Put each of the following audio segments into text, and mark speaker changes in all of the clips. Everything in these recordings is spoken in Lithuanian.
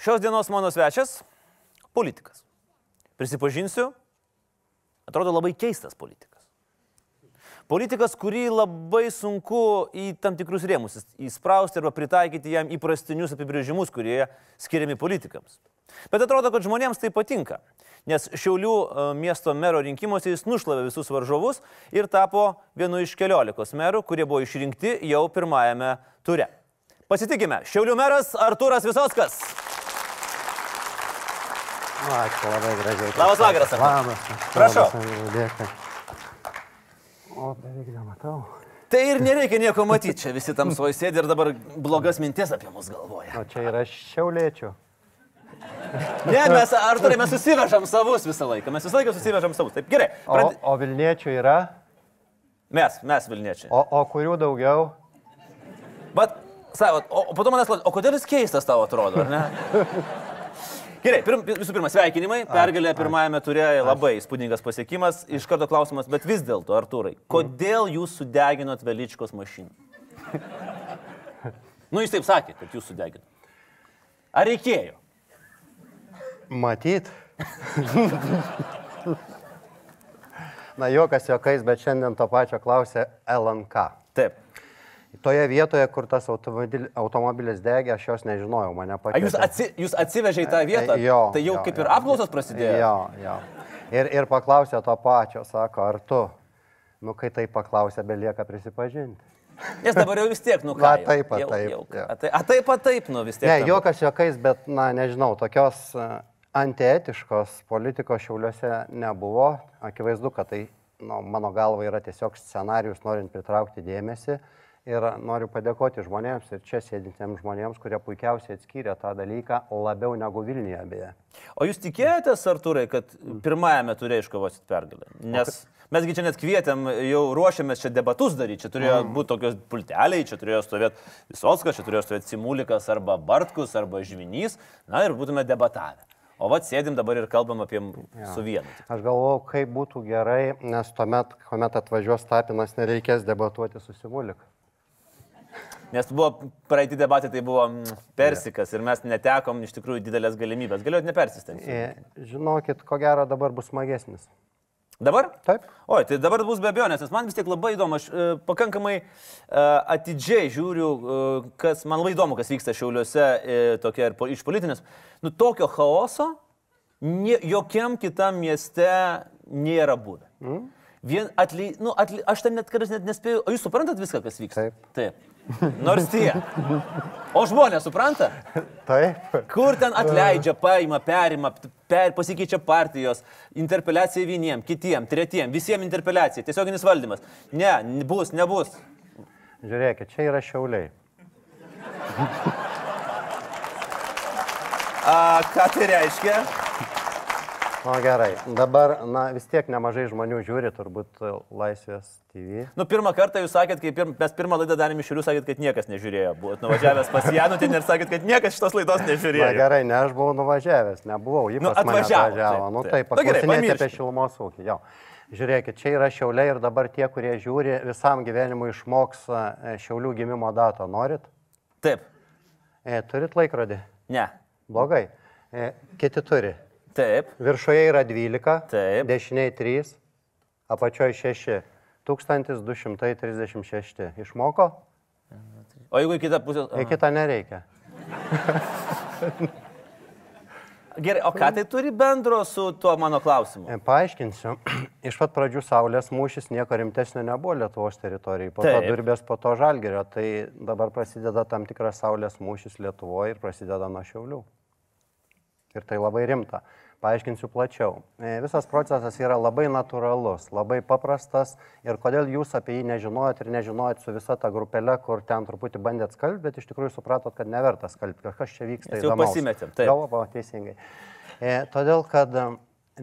Speaker 1: Šios dienos mano svečias - politikas. Prisipažinsiu, atrodo labai keistas politikas. Politikas, kurį labai sunku į tam tikrus rėmus įsprausti arba pritaikyti jam įprastinius apibrėžimus, kurie skiriami politikams. Bet atrodo, kad žmonėms tai patinka, nes Šiaulių e, miesto mero rinkimuose jis nušlavė visus varžovus ir tapo vienu iš keliolikos merų, kurie buvo išrinkti jau pirmajame ture. Pasitikime, Šiaulių meras Artūras Visoskas.
Speaker 2: Ačiū labai gražiai.
Speaker 1: Labas vakaras.
Speaker 2: Labas.
Speaker 1: Prašau.
Speaker 2: Dėkui. O, beveik nematau.
Speaker 1: Tai ir nereikia nieko matyti, čia visi tamsoje sėdi ir dabar blogas mintis apie mus galvoja.
Speaker 2: O čia yra šiaulėčių.
Speaker 1: Ne, mes, Arturai, mes susivežam savus visą laiką, mes visą laiką susivežam savus. Taip, gerai.
Speaker 2: O,
Speaker 1: Prad...
Speaker 2: o Vilniečių yra?
Speaker 1: Mes, mes Vilniečiai.
Speaker 2: O, o kurių daugiau?
Speaker 1: Bet, savo, o, o po to manęs, klausia, o kodėl jis keistas tau atrodo, ar ne? Gerai, pirm, visų pirma, sveikinimai. Pergalė pirmajame turėjo labai įspūdingas pasiekimas. Iš karto klausimas, bet vis dėlto, Arturai, kodėl jūs sudeginot Veličkos mašiną? Nu, jūs taip sakėte, kad jūs sudeginot. Ar reikėjo?
Speaker 2: Matyt. Na, jokas jokais, bet šiandien to pačio klausė LNK.
Speaker 1: Taip.
Speaker 2: Toje vietoje, kur tas automobil, automobilis degė, aš jos nežinojau, mane
Speaker 1: A,
Speaker 2: pakvietė.
Speaker 1: jūs, atsi, jūs atsivežė į tą vietą?
Speaker 2: Jo,
Speaker 1: tai jau
Speaker 2: jo,
Speaker 1: kaip
Speaker 2: jo.
Speaker 1: ir apklausos prasidėjo?
Speaker 2: Jo, jo. Ir, ir paklausė to pačio, sako, ar tu, nu kai tai paklausė, belieka prisipažinti.
Speaker 1: Nes dabar jau vis tiek, nu ką. Jau-
Speaker 2: taip, a,
Speaker 1: jau-
Speaker 2: taip,
Speaker 1: jau-
Speaker 2: jo.
Speaker 1: A, tai- a taip, a, taip, nu vis tiek.
Speaker 2: Ne, jokas jokais, bet, na, nežinau, tokios e, antietiškos politikos šiauliuose nebuvo. Akivaizdu, kad tai, nu, mano galva, yra tiesiog scenarius, norint pritraukti dėmesį. Ir noriu padėkoti žmonėms ir čia sėdintiems žmonėms, kurie puikiausiai atskyrė tą dalyką labiau negu Vilniuje beje.
Speaker 1: O jūs tikėjotės, Arturai, kad pirmajame turė iškovosit pergalę? Nes mesgi čia net kvietėm, jau ruošiamės čia debatus daryti, čia turėjo
Speaker 2: Mm.
Speaker 1: būti tokios pulteliai, čia turėjo stovėti Visoskas, čia turėjo stovėti Simulikas arba Bartkus arba Žvinys, na ir būtume debatavę. O vad sėdim dabar ir kalbam apie ja. su vienu.
Speaker 2: Aš galvojau, kaip būtų gerai, nes tuomet, kuomet atvažiuos Tapinas, nereikės debatuoti su Simulika.
Speaker 1: Nes buvo praeiti debatai, tai buvo mm, persikas ir mes netekom iš tikrųjų didelės galimybės. Galėjot nepersistengti.
Speaker 2: Žinokit, ko gero dabar bus smagesnis.
Speaker 1: Dabar?
Speaker 2: Taip.
Speaker 1: Oi, tai dabar bus be abejonės, nes man vis tiek labai įdomu, aš e, pakankamai e, atidžiai žiūriu, e, kas, man labai įdomu, kas vyksta šiauliuose, e, tokia ir po, iš politinės. Nu, tokio chaoso nie, jokiam kitam mieste nėra buvę. Mm. Vien atly, nu, atly, aš ten net kartais net nespėjau, o jūs suprantat viską, kas vyksta?
Speaker 2: Taip.
Speaker 1: Taip. Nors tie. O žmonės supranta?
Speaker 2: Taip.
Speaker 1: Kur ten atleidžia, paima, perima, per, pasikeičia partijos, interpeliacija vieniem, kitiem, tretiem, visiems interpeliacija, tiesioginis valdymas. Ne, bus, nebus.
Speaker 2: Žiūrėkit, čia yra šiauliai.
Speaker 1: A, ką tai reiškia?
Speaker 2: O gerai, dabar, na, vis tiek nemažai žmonių žiūri turbūt e, Laisvės TV.
Speaker 1: Nu, pirmą kartą jūs sakėt, kai pirm, mes pirmą laidą darėme iš šiurių, sakėt, kad niekas nežiūrėjo. Buvot nuvažiavęs pas Janutin ir sakėt, kad niekas šitos laidos
Speaker 2: Na
Speaker 1: nežiūrėjo.
Speaker 2: gerai, ne aš buvau nuvažiavęs, nebuvau, jį
Speaker 1: Nu, atvažiavo, taip,
Speaker 2: Nu
Speaker 1: taip.
Speaker 2: taip,
Speaker 1: Nu, gerai,
Speaker 2: paklausinėti apie šilumos ūkį. Jo. Žiūrėkit, čia yra šiauliai ir dabar tie, kurie žiūri, visam gyvenimui išmoks e, šiaulių gimimo datą. Norit?
Speaker 1: Taip.
Speaker 2: E, turit laikrodį?
Speaker 1: Ne.
Speaker 2: Blogai. E, kiti turi.
Speaker 1: Taip.
Speaker 2: Viršuje yra 12,
Speaker 1: Taip.
Speaker 2: dešiniai 3, apačioje 6. 1236. Išmoko?
Speaker 1: O jeigu į kitą pusę...
Speaker 2: Į kitą nereikia.
Speaker 1: Gerai, o ką tai turi bendro su tuo mano klausimu?
Speaker 2: E, Paaiškinsiu. Iš pat pradžių Saulės mūšis nieko rimtesnio nebuvo Lietuvos teritorijai. Po
Speaker 1: Taip.
Speaker 2: to durbės, po to žalgerio. Tai dabar prasideda tam tikras Saulės mūšis Lietuvoje ir prasideda nuo Šiaulių. Ir tai labai rimta. Paaiškinsiu plačiau. E, Visas procesas yra labai natūralus, labai paprastas ir kodėl jūs apie jį nežinojot ir nežinojot su visa ta grupelė, kur ten truputį bandėt skalbti, bet iš tikrųjų supratot, kad neverta skalbti, kažkas čia vyksta.
Speaker 1: Nes jau
Speaker 2: įdomaus.
Speaker 1: pasimetėm, taip.
Speaker 2: Galvo, teisingai. E, todėl, kad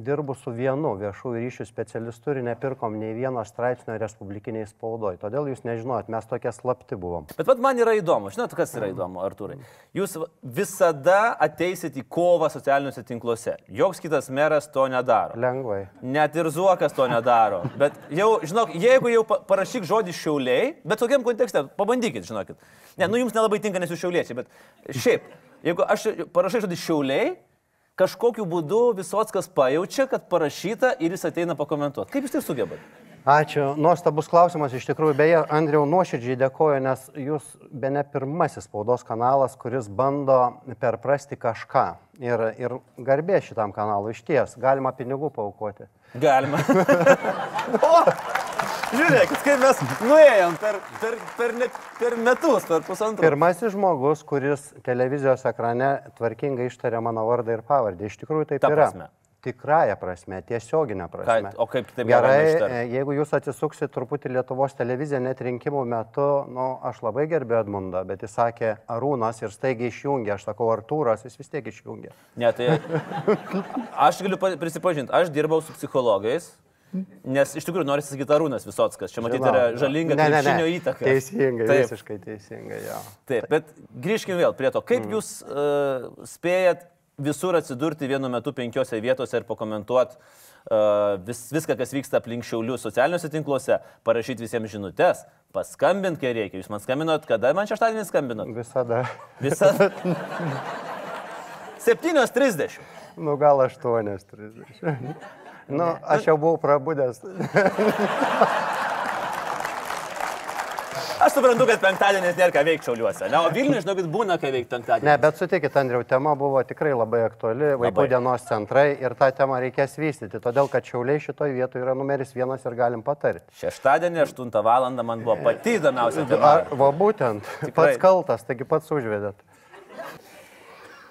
Speaker 2: dirbu su vienu viešųjų ryšių specialistu ir nepirkom nei vieno straipsnio respublikiniai spaudoj. Todėl jūs nežinojot, mes tokie slapti buvom.
Speaker 1: Bet vat man yra įdomu, žinot, kas yra įdomu, Artūrai. Jūs visada ateisit į kovą socialiniuose tinkluose. Joks kitas meras to nedaro.
Speaker 2: Lengvai.
Speaker 1: Net ir Zuokas to nedaro. Bet jau, žinok, jeigu jau pa- parašyk žodį šiauliai, bet tokiam kontekste, pabandykit, žinokit. Ne, nu jums nelabai tinka, nes jūs šiauliečiai, bet šiaip, jeigu aš parašai žodį šiauliai, kažkokiu būdu Visockas pajaučia, kad parašyta ir jis ateina pakomentuoti. Kaip jūs tai sugebate?
Speaker 2: Ačiū, nuostabus klausimas iš tikrųjų. Beje, Andriau, nuoširdžiai dėkoju, nes jūs be ne pirmasis spaudos kanalas, kuris bando perprasti kažką. Ir, ir garbė šitam kanalui iš ties, galima pinigų paukoti.
Speaker 1: Galima. o, žiūrėkit, kaip mes nuėjom per, per, per, net, per metus, per pusantrų.
Speaker 2: Pirmasis žmogus, kuris televizijos ekrane tvarkingai ištarė mano vardą ir pavardę. Iš tikrųjų taip
Speaker 1: Ta
Speaker 2: yra.
Speaker 1: prasme.
Speaker 2: Tikrąją prasme, tiesioginę prasme.
Speaker 1: Ką- o kaip kitaip
Speaker 2: Gerai, e, jeigu jūs atsisuksit truputį Lietuvos televiziją net rinkimų metu, nu, aš labai gerbiu Edmundą, bet jis sakė Arūnas ir staigiai išjungė, aš sakau Artūras, jis vis tiek išjungė.
Speaker 1: Ne, tai aš galiu pa- prisipažinti, aš dirbau su psichologais, nes iš tikrųjų nori sakyti Arūnas Visockas. Čia matyti yra žalinga
Speaker 2: Ne, ne, ne.
Speaker 1: įtaka.
Speaker 2: Teisingai,
Speaker 1: Taip.
Speaker 2: visiškai teisingai, jo.
Speaker 1: Taip, bet grįžkime vėl prie to, kaip mm. jūs uh, spėjat visur atsidurti vienu metu penkiose vietose ir pakomentuoti uh, vis, viską, kas vyksta aplink šiaulių socialiniuose tinkluose, parašyti visiems žinutės, paskambinti, kai reikia. Jūs man skambinot, kada man šeštadienį skambinot?
Speaker 2: Visada.
Speaker 1: Visą. 7.30.
Speaker 2: Nu, gal 8.30. Nu, aš jau buvau prabudęs.
Speaker 1: Aš suprantu, kad penktadienis nėra ką veikti šiauliuose. Ne, o Vilniuje, žinokit, būna ką veikti penktadienį.
Speaker 2: Ne, bet sutikit, Andriau, tema buvo tikrai labai aktuali, vaikų
Speaker 1: Labai.
Speaker 2: dienos centrai ir tą temą reikės vystyti, todėl kad šiauliai šitoje vietoje yra numeris vienas ir galim patarti.
Speaker 1: Šeštadienį 8 val. man buvo pati įdomiausia tema.
Speaker 2: Ar, va būtent,
Speaker 1: Tikrai.
Speaker 2: pats kaltas, taigi pats užvedėt.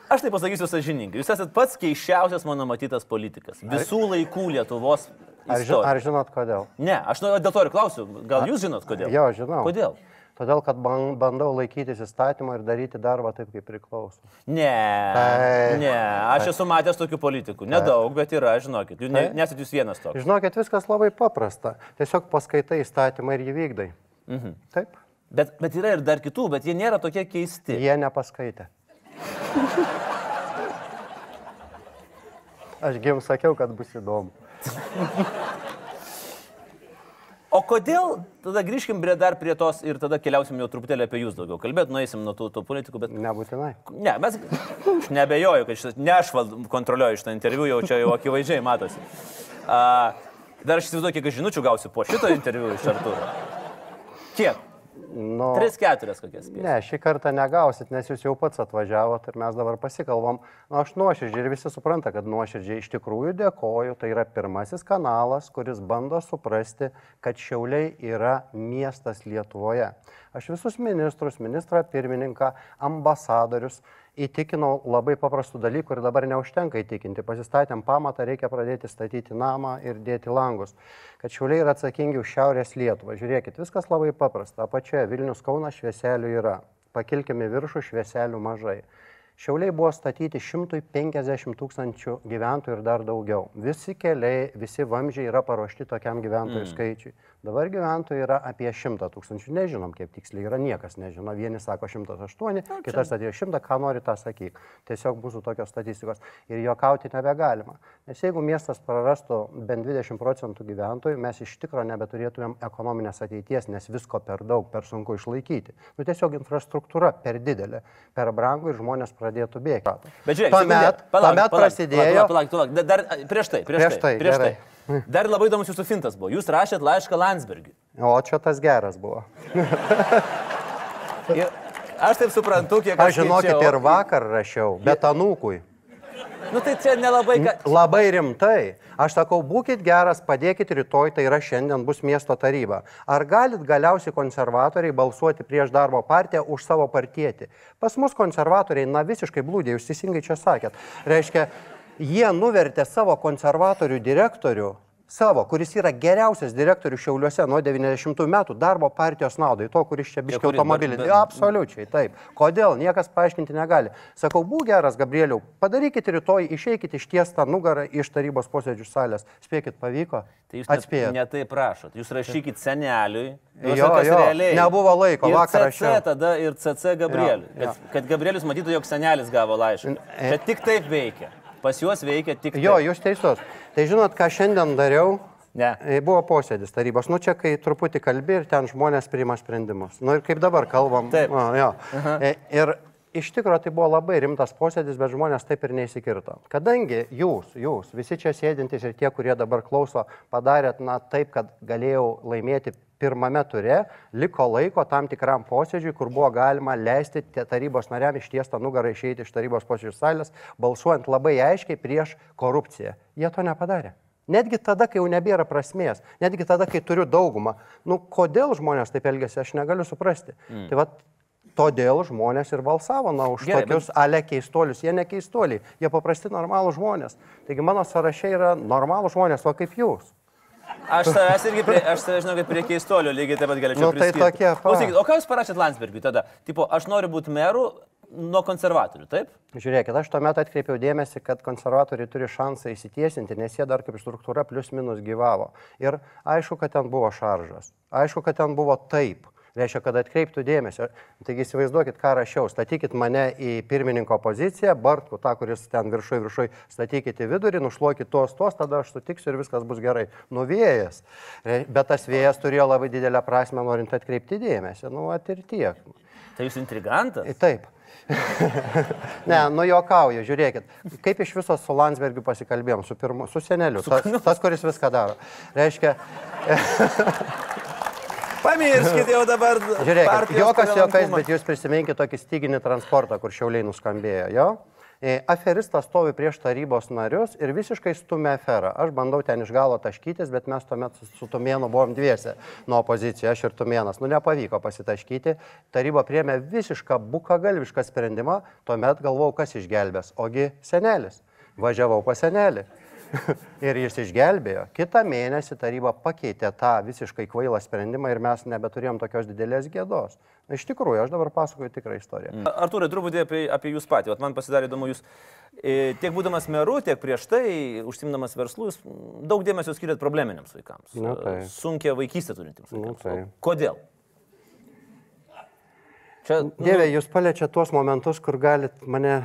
Speaker 1: Aš tai pasakysiu sažininkai. Jūs esate pats keiščiausias mano matytas politikas. Visų laikų Lietuvos.
Speaker 2: Ar, ži, ar žinot kodėl?
Speaker 1: Ne, aš nu, dėl to ir klausiu. Gal jūs žinot, kodėl?
Speaker 2: Jo, žinau.
Speaker 1: Kodėl?
Speaker 2: Todėl, kad ban- bandau laikytis įstatymą ir daryti darbą taip, kaip priklauso.
Speaker 1: Ne,
Speaker 2: Tai-
Speaker 1: ne, aš esu matęs tokių politikų. Nedaug, bet yra, žinokit. Jūs
Speaker 2: Tai-
Speaker 1: nesat jūs vienas toks.
Speaker 2: Žinokit, viskas labai paprasta. Tiesiog paskaitai įstatymą ir jį vykdai.
Speaker 1: Mhm.
Speaker 2: Taip?
Speaker 1: Bet, bet yra ir dar kitų, bet jie nėra tokie keisti.
Speaker 2: Jie nepaskaitė. Aš jums sakiau, kad bus įdomu.
Speaker 1: O kodėl, tada grįžkim prie dar prie tos ir tada keliausim jau truputėlį apie jūs daugiau. Kalbėt, nueisim nuo tų, tų politikų, bet
Speaker 2: Nebūtinai.
Speaker 1: Ne, mes aš nebejoju, kad šitas, ne aš val- kontroliuoju šitą interviu, jau čia jau akivaizdžiai matosi. A, dar aš įsivaizduoju, kiek žinučių gausiu po šito interviu iš Artūro. Kiek?
Speaker 2: Nu,
Speaker 1: Tris, keturias kokias. spėsiu.
Speaker 2: ne, šį kartą negausit, nes jūs jau pats atvažiavot ir mes dabar pasikalbam. Nu, aš nuoširdžiai ir visi supranta, kad nuoširdžiai iš tikrųjų dėkoju. Tai yra pirmasis kanalas, kuris bando suprasti, kad Šiauliai yra miestas Lietuvoje. Aš visus ministrus, ministrą pirmininką, ambasadorius įtikinau labai paprastų dalykų ir dabar neužtenka įtikinti. Pasistatėm pamatą, reikia pradėti statyti namą ir dėti langus. Kad šiauliai yra atsakingi už Šiaurės Lietuvą. Žiūrėkit, viskas labai paprasta. Apačioje Vilnius Kaunas švieselių yra. Pakilkime viršų, švieselių mažai. Šiauliai buvo statyti 150 tūkstančių gyventojų ir dar daugiau. Visi keliai, visi vamzdžiai yra paruošti tokiam gyventojų mm. skaičiui. Dabar gyventojų yra apie 100 tūkstančių. Nežinom, kaip tiksliai yra, niekas nežino. Vieni sako 108, kitas atėjo 100, ką nori tą sakyk. Tiesiog mūsų tokios statistikos. Ir juokauti nebegalima. Nes jeigu miestas prarastų bent 20 procentų gyventojų, mes iš tikrųjų nebeturėtumėm ekonominės ateities, nes visko per daug, per sunku išlaikyti. Nu, tiesiog infrastruktūra per didelė, per brangu ir žmonės pradėtų bėgti.
Speaker 1: Bet žiūrėk,
Speaker 2: tuomet, tuomet prasidėjo.
Speaker 1: Palauk, palauk, palauk. Dar, prieš tai, prieš,
Speaker 2: Prieš
Speaker 1: tai.
Speaker 2: tai,
Speaker 1: Prieš
Speaker 2: gerai.
Speaker 1: tai. Dar labai įdomus jūsų fintas buvo. Jūs rašėt laišką Landsbergiui.
Speaker 2: O čia tas geras buvo.
Speaker 1: Ir aš taip suprantu, kiek
Speaker 2: Aš žinokit
Speaker 1: skaičiau.
Speaker 2: ir vakar rašiau, bet anūkui.
Speaker 1: Nu tai čia nelabai ką.
Speaker 2: Labai rimtai. Aš sakau, būkite geras, padėkit rytoj, tai yra šiandien bus miesto taryba. Ar galit galiausiai konservatoriai balsuoti prieš darbo partiją už savo partietį? Pas mus konservatoriai, na visiškai blūdė, jūs teisingai čia sakėt. Reiškia, jie nuvertė savo konservatorių direktorių. Savo, kuris yra geriausias direktorius Šiauliuose nuo 90 metų darbo partijos naudai, to, kuris čia biškiai
Speaker 1: kuris
Speaker 2: automobilį.
Speaker 1: bar-
Speaker 2: Absoliučiai, taip. Kodėl, niekas paaiškinti negali. Sakau, būk geras, Gabrieliau, padarykit rytoj, išeikit iš ties tą nugarą iš tarybos posėdžių salės. Spėkit, pavyko?
Speaker 1: Tai jūs
Speaker 2: Atspėjot.
Speaker 1: ne taip prašot. Jūs rašykit seneliui.
Speaker 2: Jo,
Speaker 1: Jūs kas
Speaker 2: jo,
Speaker 1: realiai.
Speaker 2: nebuvo laiko,
Speaker 1: ir
Speaker 2: vakar
Speaker 1: CC
Speaker 2: rašiau.
Speaker 1: tada ir CC Gabrieliui.
Speaker 2: Jo, jo.
Speaker 1: Kad, kad Gabrielius matytų, jog senelis gavo laišką.
Speaker 2: e-
Speaker 1: Čia tik taip veikia. Pas juos veikia tik.
Speaker 2: Jo, jūs teisus. Tai žinot, ką šiandien dariau?
Speaker 1: Ne.
Speaker 2: E, Buvo posėdis tarybos. Nu čia, kai truputį kalbi ir ten žmonės priima sprendimus. Nu ir kaip dabar kalbam.
Speaker 1: Taip.
Speaker 2: O, jo. E, Ir iš tikrųjų tai buvo labai rimtas posėdis, bet žmonės taip ir neįsikirto. Kadangi jūs, jūs, visi čia sėdintys ir tie, kurie dabar klauso, padarėt, na, taip, kad galėjau laimėti pirmame ture, liko laiko tam tikram posėdžiui, kur buvo galima leisti tarybos nariam ištiestą nugarą išeiti iš tarybos posėdžių salės, balsuojant labai aiškiai prieš korupciją. Jie to nepadarė. Netgi tada, kai jau nebėra prasmės, netgi tada, kai turiu daugumą. Nu, kodėl žmonės taip elgesi, aš negaliu suprasti. Mm. Tai va, todėl žmonės ir balsavo, na, už Gerai, tokius bet... ale keistolius. Jie nekeistoliai, jie paprasti normalų žmonės. Taigi mano sąrašai yra normalų žmonės, o kaip jūs.
Speaker 1: Aš savęs irgi, prie, aš savęs žinau, kad prie keistolio lygiai taip pat galėčiau.
Speaker 2: Nu, tai tokie.
Speaker 1: Klausykit, o ką jūs parašėt Landsbergiui tada? Tipo, aš noriu būti meru, nuo konservatorių, taip?
Speaker 2: Žiūrėkit, aš tuomet atkreipiau dėmesį, kad konservatoriai turi šansą įsitiesinti, nes jie dar kaip struktūra plus minus gyvavo. Ir aišku, kad ten buvo šaržas. Aišku, kad ten buvo taip. Reiškia, kad atkreiptų dėmesio. Taigi įsivaizduokit, ką rašiau. Statykit mane į pirmininko poziciją, Bartku, tą, kuris ten viršui viršui, statykit į vidurį, nušluokit tos, tos, tada aš sutiksiu ir viskas bus gerai. Nuvėjas. Bet tas vėjas turėjo labai didelę prasme, norint atkreipti dėmesį. Nu, at ir tiek.
Speaker 1: Tai jūs intrigantas?
Speaker 2: Taip. ne, nu juokauju, žiūrėkit, kaip iš viso su Landsbergiu pasikalbėjom, su, pirmu, su seneliu, tas, tas, kuris viską daro. Reiškia...
Speaker 1: Pamirškit jau dabar.
Speaker 2: Žiūrėkit, jokas jokais, bet jūs prisiminkite tokį styginį transportą, kur šiauliai nuskambėjo, jo? E, aferistas stovi prieš tarybos narius ir visiškai stumia aferą. Aš bandau ten iš galo taškytis, bet mes tuomet su Tumėnu buvom dviese nuo opozicijos, aš ir Tumėnas. Nu, nepavyko pasitaškyti. Taryba priemė visišką bukagalvišką sprendimą, tuomet galvau, kas išgelbės. Ogi senelis. Važiavau pas senelį. ir jis išgelbėjo. Kitą mėnesį taryba pakeitė tą visiškai kvailą sprendimą ir mes nebeturėjom tokios didelės gėdos. Iš tikrųjų, aš dabar pasakoju tikrą istoriją.
Speaker 1: Mm. Artūrai, truputį apie, apie jūs patį. Vat man pasidarė įdomu, jūs e, tiek būdamas meru, tiek prieš tai, užsimdamas verslus, daug dėmesio skiriat probleminiams vaikams.
Speaker 2: Na, tai.
Speaker 1: Sunkia vaikystė turintiems vaikams. Na, tai. Kodėl?
Speaker 2: Čia, nu... Dieve, jūs paliečiate tuos momentus, kur galit mane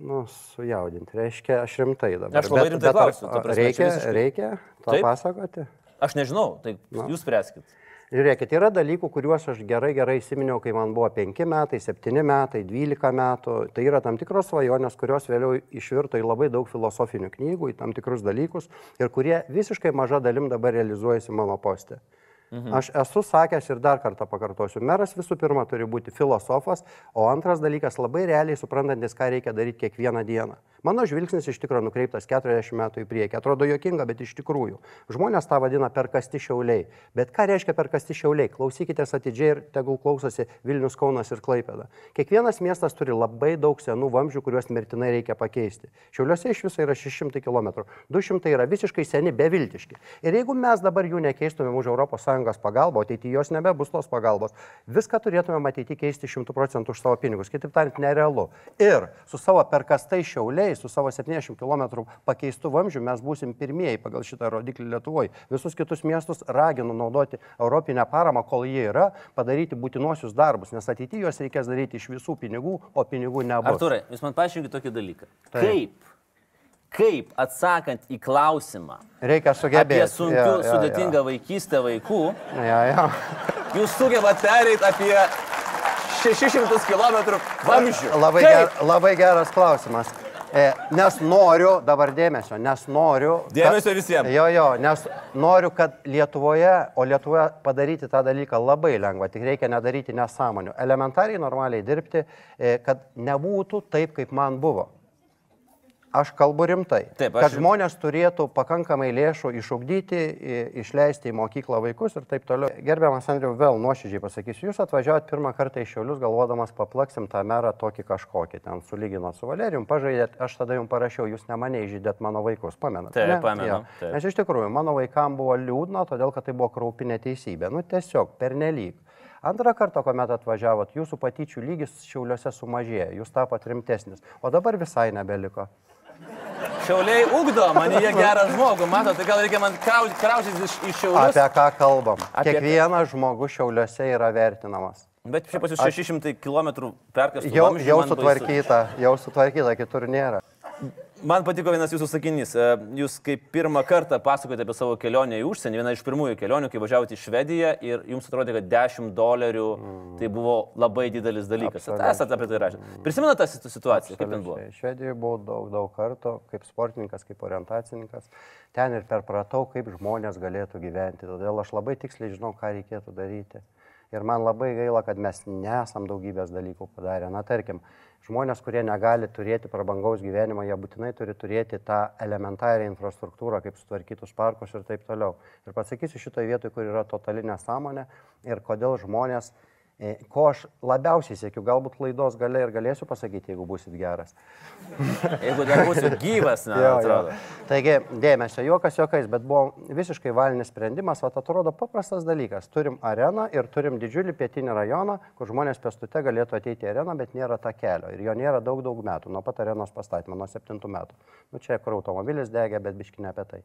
Speaker 2: nu, sujaudinti. Reiškia, aš rimtai dabar.
Speaker 1: Aš labai bet, rimtai bet, klausiu.
Speaker 2: Prasme, reikia, visiškai... reikia to Taip? pasakoti?
Speaker 1: Aš nežinau, tai nu. jūs spręskit.
Speaker 2: Žiūrėkit, yra dalykų, kuriuos aš gerai, gerai įsiminiau, kai man buvo 5 metai, 7 metai, 12 metų. Tai yra tam tikros svajonės, kurios vėliau išvirto į labai daug filosofinių knygų, į tam tikrus dalykus ir kurie visiškai maža dalim dabar realizuojasi mano postė. Mhm. Aš esu sakęs ir dar kartą pakartosiu, meras visų pirma turi būti filosofas, o antras dalykas labai realiai suprantantis, ką reikia daryti kiekvieną dieną. Mano žvilgsnis iš tikrųjų nukreiptas 40 metų į priekį. Atrodo jokinga, bet iš tikrųjų. Žmonės tą vadina perkasti šiauliai. Bet ką reiškia perkasti šiauliai? Klausykitės atidžiai ir tegul klausosi Vilnius, Kaunas ir Klaipėda. Kiekvienas miestas turi labai daug senų vamzdžių, kuriuos mirtinai reikia pakeisti. Šiauliuose iš viso yra 600 km. 200 yra visiškai seni, beviltiški. Ir jeigu mes dabar jų nekeistumėm už ES pagalbą, ateityje jos nebebus tos pagalbos, viską turėtume matyti keisti 100 procentų už savo pinigus. Kitaip tariant, nerealu. Ir su savo perkastai šiauliai su savo 70 km pakeistų vamzdžių mes būsim pirmieji pagal šitą rodiklį Lietuvoje. Visus kitus miestus raginu naudoti europinę paramą, kol jie yra, padaryti būtinuosius darbus, nes ateityje juos reikės daryti iš visų pinigų, o pinigų nebus.
Speaker 1: Arturai, jūs man paaiškinkite tokį dalyką. Taip. Kaip? Kaip atsakant į klausimą
Speaker 2: Reikia sugebėti.
Speaker 1: Apie sunkių, ja, ja, sudėtingą ja. vaikystę vaikų.
Speaker 2: Ja, ja.
Speaker 1: Jūs sugebat pereiti apie 600 km vamzdžių.
Speaker 2: Labai, ger, labai geras klausimas. E, nes noriu, dabar dėmesio, nes noriu.
Speaker 1: Dėmesio visiems.
Speaker 2: Jo, jo, nes noriu, kad Lietuvoje, o Lietuvoje padaryti tą dalyką labai lengva, tik reikia nedaryti nesąmonių. Elementariai, normaliai dirbti, e, kad nebūtų taip, kaip man buvo. Aš kalbu rimtai. Taip, aš... Kad žmonės turėtų pakankamai lėšų išugdyti, išleisti į mokyklą vaikus ir taip toliau. Gerbiamas Andriu, vėl nuoširdžiai pasakysiu, jūs atvažiavot pirmą kartą iš Šiaulius, galvodamas paplaksim tą merą tokį kažkokį, ten sulyginot su Valerijum, pažaidėt, aš tada jums parašiau, jūs ne mane įžydėt mano vaikus, pamenat?
Speaker 1: Taip, ne? pamenu.
Speaker 2: Taip. Nes iš tikrųjų, mano vaikam buvo liūdna, todėl kad tai buvo kraupinė teisybė. Nu tiesiog, pernelyg. Antrą kartą, kuomet atvažiavot, jūsų patyčių lygis šiauliuose sumažėjo, jūs tapot rimtesnis, o dabar visai nebeliko.
Speaker 1: Šiauliai ugdo manyje gerą žmogų, matot, tai gal reikia man krauštis iš, iš šiaulių.
Speaker 2: Apie ką kalbam? Apie... Kiekvienas žmogus šiauliuose yra vertinamas.
Speaker 1: Bet šiaip pas jūs 600 km perkastų.
Speaker 2: Jau, jau sutvarkyta, baisu. jau sutvarkyta, kitur nėra.
Speaker 1: Man patiko vienas jūsų sakinys. E, Jūs kaip pirmą kartą pasakojote apie savo kelionę į užsienį, viena iš pirmųjų kelionių, kai važiavote į Švediją ir jums atrodė, kad 10 dolerių tai buvo labai didelis dalykas.
Speaker 2: Absoliučiai.
Speaker 1: Esate apie tai rašę. Prisimenate tą situ- situaciją, kaip ten buvo?
Speaker 2: Absoliučiai. Švedijoje buvau daug, daug kartų, kaip sportininkas, kaip orientacininkas. Ten ir perpratau, kaip žmonės galėtų gyventi. Todėl aš labai tiksliai žinau, ką reikėtų daryti. Ir man labai gaila, kad mes nesam daugybės dalykų padarę. Na, tarkim, žmonės, kurie negali turėti prabangaus gyvenimo, jie būtinai turi turėti tą elementarią infrastruktūrą, kaip sutvarkytus parkus ir taip toliau. Ir pasakysiu šitoje vietoje, kur yra totali nesąmonė ir kodėl žmonės, e, ko aš labiausiai siekiu, galbūt laidos gale ir galėsiu pasakyti, jeigu busit geras.
Speaker 1: Jeigu dar būsiu gyvas, ne,
Speaker 2: Jo, jo.
Speaker 1: atrodo.
Speaker 2: Taigi, dėmesio, juokas juokais, bet buvo visiškai valinis sprendimas, o atrodo paprastas dalykas. Turim areną ir turim didžiulį pietinį rajoną, kur žmonės pėstute galėtų ateiti į areną, bet nėra ta kelio. Ir jo nėra daug, daug metų, nuo pat arenos pastatymo, nuo septintų metų. Nu čia, kur automobilis degė, bet biškinė apie tai.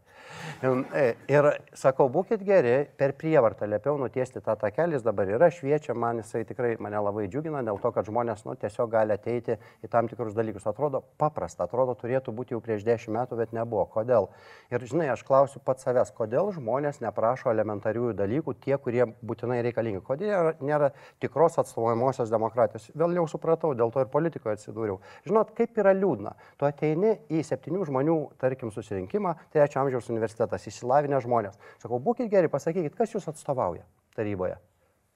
Speaker 2: Ir, ir sakau, būkite geri, per prievartą liepiau nutiesti tą takelį, jis dabar yra šviečia, man jisai tikrai mane labai džiugina, dėl to, kad žmonės nu, tiesiog gali ateiti į tam tikrus dalykus. Atrodo paprasta, atrodo turėtų būti jau prieš dešimt metų, bet nebuvo. Kodėl? Ir žinai, aš klausiu pats savęs, kodėl žmonės neprašo elementariųjų dalykų, tie, kurie būtinai reikalingi. Kodėl nėra, tikros atstovaujamosios demokratijos. Vėl jau supratau, dėl to ir politikoje atsidūriau. Žinot, kaip yra liūdna. Tu ateini į septynių žmonių, tarkim, susirinkimą, trečio amžiaus universitetas, įsilavinę žmonės. Sakau, būkite geri, pasakykit, kas jūs atstovauja taryboje.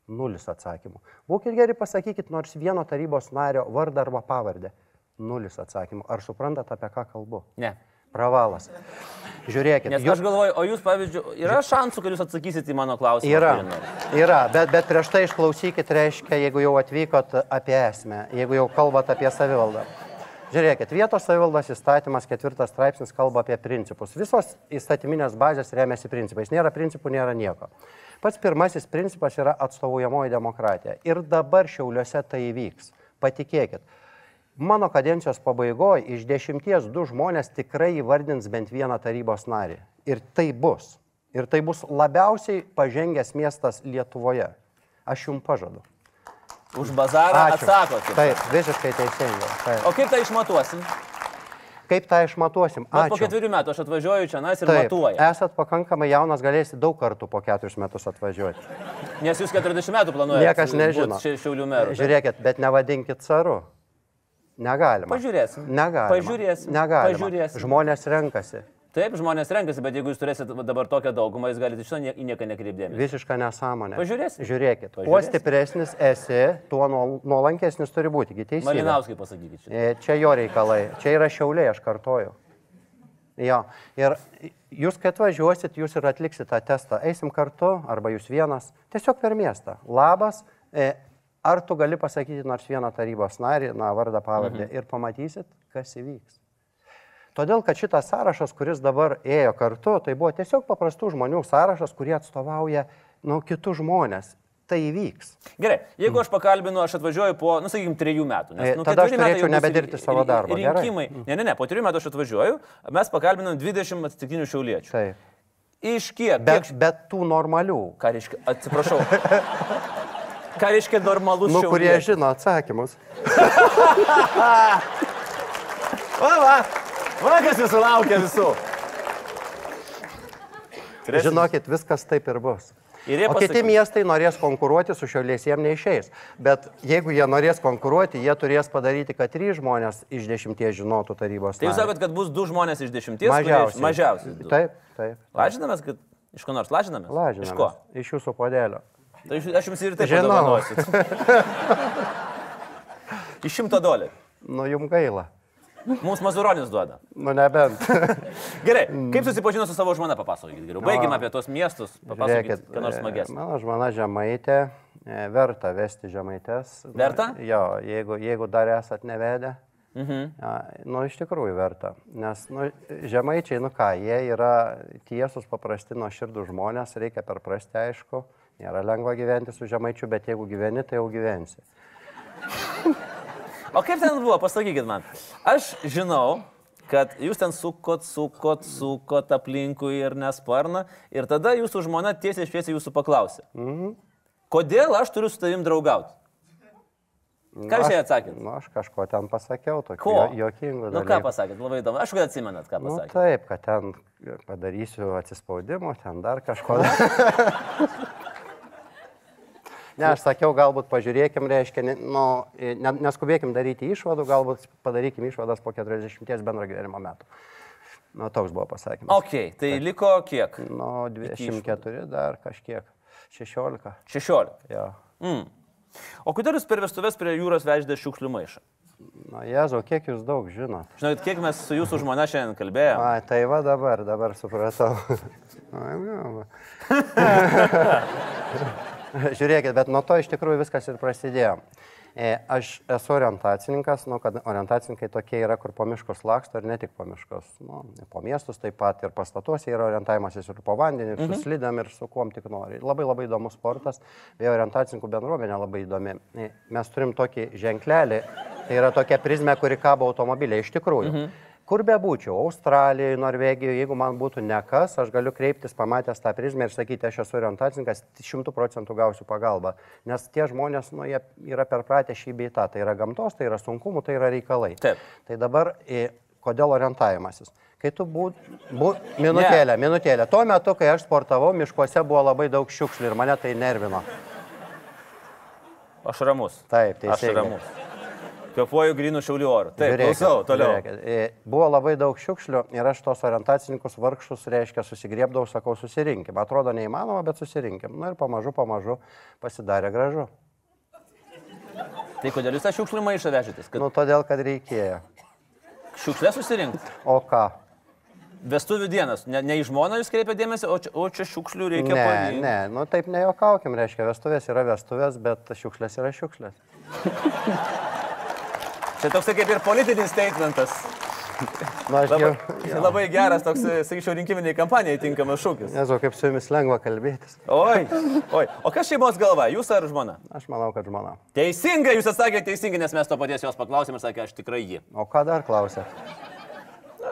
Speaker 2: Nulis atsakymų. Būkite geri, pasakykit nors vieno tarybos nario vardą arba pavardę. Nulis atsakymų. Ar suprantat, apie ką kalbu?
Speaker 1: Ne.
Speaker 2: Pravalas. Žiūrėkit.
Speaker 1: Nes
Speaker 2: jūs-
Speaker 1: aš galvoju, o jūs, pavyzdžiui, yra šansų, kad jūs atsakysite į mano klausimą?
Speaker 2: Yra, yra, bet, bet prieš tai išklausykit, reiškia, jeigu jau atvykot apie esmę, jeigu jau kalbat apie savivaldą. Žiūrėkit, vietos savivaldos įstatymas ketvirtas straipsnis kalba apie principus. Visos įstatyminės bazės remiasi principais. Nėra principų, nėra nieko. Pats pirmasis principas yra atstovaujamoji demokratija. Ir dabar šiauliuose tai įvyks. Patikėkit. Mano kadencijos pabaigoje iš dešimties du žmonės tikrai įvardins bent vieną tarybos narį. Ir tai bus. Ir tai bus labiausiai pažengęs miestas Lietuvoje. Aš jums pažadu.
Speaker 1: Už bazarą atsakot.
Speaker 2: Taip, visiškai teisingai. Taip.
Speaker 1: O kaip tai išmatuosim?
Speaker 2: Kaip tą išmatuosim?
Speaker 1: Vat Po ketverių metų aš atvažiuoju čia nas ir
Speaker 2: Taip,
Speaker 1: matuoju.
Speaker 2: esat pakankamai jaunas, galėsite daug kartų po keturis metus atvažiuoti.
Speaker 1: Nes jūs 40 metų planuojate.
Speaker 2: Niekas nežino.
Speaker 1: Taip?
Speaker 2: Žiūrėkit, bet nevadinkit caru. Negalima.
Speaker 1: Pažiūrėsim.
Speaker 2: Negalima.
Speaker 1: Pažiūrėsim.
Speaker 2: Negalima.
Speaker 1: Pažiūrėsim.
Speaker 2: Žmonės renkasi.
Speaker 1: Taip, žmonės renkasi, bet jeigu jūs turėsite dabar tokią daugumą, jūs galite iš to į nieką nekreipdėmėsi.
Speaker 2: Visiška nesąmonė.
Speaker 1: Pažiūrėsim.
Speaker 2: Žiūrėkit. Kuo
Speaker 1: Pažiūrėsim.
Speaker 2: stipresnis esi, tuo nuol- nuolankesnis turi būti. Teisybė.
Speaker 1: Malinauskai pasakykit čia.
Speaker 2: E, Čia jo reikalai. Čia yra šiauliai, aš kartoju. Jo. Ir jūs, kai atvažiuosit, jūs ir atliksit tą testą. Eisim kartu, arba jūs vienas. Tiesiog per miestą. Labas. E, Ar tu gali pasakyti nors vieną tarybos narį, na, vardą, pavardę mhm. ir pamatysit, kas įvyks. Todėl, kad šitas sąrašas, kuris dabar ėjo kartu, tai buvo tiesiog paprastų žmonių sąrašas, kurie atstovauja, nu, kitus žmonės. Tai įvyks.
Speaker 1: Gerai, jeigu aš pakalbinu, aš atvažiuoju po, nu, sakykime, trejų metų.
Speaker 2: E,
Speaker 1: nu,
Speaker 2: tada aš turėčiau
Speaker 1: ri-
Speaker 2: savo darbo, gerai?
Speaker 1: Rinkimai. Ne, ne, ne, po trijų metų aš atvažiuoju, mes pakalbinam 20 atsitiktinių šiauliečių.
Speaker 2: Taip.
Speaker 1: Iš kiek?
Speaker 2: Bet,
Speaker 1: kiek
Speaker 2: bet tų normalių,
Speaker 1: ką reiškia? Atsiprašau. ką reiškia normalus
Speaker 2: nu, kurie
Speaker 1: šiaulietis?
Speaker 2: žino atsakymus.
Speaker 1: Va, va, va, kas jūsų laukia visų. Turėsim-
Speaker 2: Žinokit, viskas taip ir bus.
Speaker 1: Ir
Speaker 2: O kiti miestai norės konkuruoti su šiauliais, jiem neišeis. Bet jeigu jie norės konkuruoti, jie turės padaryti, kad trys žmonės iš dešimties žinotų tarybos.
Speaker 1: Tai jūs sakot, kad bus du žmonės iš dešimties?
Speaker 2: mažiausiai.
Speaker 1: Mažiausiai. du.
Speaker 2: Taip, taip.
Speaker 1: Lažinamės, kad iš ko nors lažinamės?
Speaker 2: Lažinamės.
Speaker 1: Iš ko?
Speaker 2: Iš jūsų podėlio.
Speaker 1: Tai aš jums ir taip
Speaker 2: Žinau.
Speaker 1: iš šimto dolerių.
Speaker 2: Nu, jum gaila.
Speaker 1: Mums Mazuronis duoda.
Speaker 2: Nu, nebent.
Speaker 1: Gerai, kaip susipažino su savo žmona, papasakokit geriau. Baigime apie tos miestus, papasakokit, ką nors
Speaker 2: e,
Speaker 1: smagesnio.
Speaker 2: Mano žmona žemaitė, e, verta vesti žemaitės.
Speaker 1: Verta?
Speaker 2: Jo, jeigu, jeigu dar esat nevedę.
Speaker 1: Mhm.
Speaker 2: Ja, nu, iš tikrųjų verta. Nes nu, žemaičiai, nu ką, jie yra tiesus, paprasti, nuo širdų žmonės, reikia perprasti, aišku. Nėra lengva gyventi su žemaičiu, bet jeigu gyveni, tai jau gyvensi.
Speaker 1: O kaip ten buvo, pasakykit man. Aš žinau, kad jūs ten sukot, sukot, sukot aplinkui ir nesparną ir tada jūsų žmona tiesiai šviesiai jūsų paklausė. Mhm. Kodėl aš turiu su tavim draugauti? Ką jūs jai atsakėt?
Speaker 2: Na, aš kažko ten pasakiau, tokių
Speaker 1: Ko?
Speaker 2: jo- juokingų
Speaker 1: Nu ką pasakėt, labai įdomu. Aš kad atsimenat, ką
Speaker 2: Nu,
Speaker 1: pasakėt.
Speaker 2: taip, kad ten padarysiu atsispaudimų, ten dar kažko. ne, aš sakiau, galbūt pažiūrėkim, reiškia, nu, ne, neskubėkim daryti išvadų, galbūt padarykim išvadas po 40 bendro gyvenimo metų. Nu, toks buvo pasakymas.
Speaker 1: Ok, tai liko kiek?
Speaker 2: Nu, 24 dar kažkiek. 16.
Speaker 1: 16.
Speaker 2: Jo.
Speaker 1: Mm. O kodėl jūs per vestuvės prie jūros veždė šiukšlių maišą?
Speaker 2: Na, Jezu, kiek jūs daug žinot.
Speaker 1: Žinot, kiek mes su jūsų žmona šiandien kalbėjome?
Speaker 2: A, tai va dabar, dabar supratau. Žiūrėkit, bet nuo to iš tikrųjų viskas ir prasidėjo. E, Aš esu orientacininkas, nu, kad orientacininkai tokie yra, kur po miškus laksto ir ne tik po miškus. Nu, po miestus taip pat ir pastatuose yra orientavimasis ir po vandenį, ir su slidėm, ir su kuom tik nori. Labai labai įdomus sportas, beje, orientacininkų bendruomenė labai įdomi. E, Mes turim tokį ženklelį, tai yra tokia prizmė, kuri kabo automobiliai iš tikrųjų. Mhm. Kur bebūčiau, Australijoje, Norvegijoje, jeigu man būtų nekas, aš galiu kreiptis, pamatęs tą prizmę ir sakyti, aš esu orientacininkas, šimtų procentų gausiu pagalbą. Nes tie žmonės, nu, jie yra perpratę šį beitą, tai yra gamtos, tai yra sunkumų, tai yra reikalai.
Speaker 1: Taip.
Speaker 2: Tai dabar, e, kodėl orientavimasis? Kai tu būt, būt, minutėlę, minutėlę. Tuo metu, kai aš sportavau, miškuose buvo labai daug šiukšlių ir mane tai nervino.
Speaker 1: Aš ramus.
Speaker 2: Taip,
Speaker 1: Aš
Speaker 2: teisingai.
Speaker 1: ramus. Kvepuoju grinų šiaulių orų. Taip,
Speaker 2: Žiūrėkit,
Speaker 1: klausau, toliau.
Speaker 2: žiūrėkit, e, Buvo labai daug šiukšlių ir aš tos orientacininkus vargšus, reiškia, susigriebdavau, sakau, susirinkim. Atrodo neįmanoma, bet susirinkim. Na ir pamažu, pamažu pasidarė gražu.
Speaker 1: Tai kodėl jūs tą šiukšlių maišą vežėtės? Kad
Speaker 2: Nu, todėl, kad reikėjo.
Speaker 1: šiukšlę susirinkti.
Speaker 2: O ką?
Speaker 1: Vestuvių dienas. Ne, ne į žmoną jūs kreipia dėmesį, o čia, o čia šiukšlių reikia
Speaker 2: Ne,
Speaker 1: paimti.
Speaker 2: ne, nu taip nejokaukim, reiškia, vestuvės yra vestuvės, bet šiukšlės yra šiukšlės.
Speaker 1: Čia toks kaip ir politinis statementas.
Speaker 2: Na, aš
Speaker 1: Labai,
Speaker 2: jau.
Speaker 1: labai geras toks, sakyčiau, rinkiminiai kampanijai tinkamas šūkis.
Speaker 2: Nežinau, kaip su jumis lengva kalbėtis.
Speaker 1: Oi, oi. O kas šeimos galva, jūs ar žmona?
Speaker 2: Aš manau, kad žmona.
Speaker 1: Teisingai, jūs atsakėte teisingai, nes mes to paties jos paklausėme ir sakė, aš tikrai jį.
Speaker 2: O ką dar klausėt?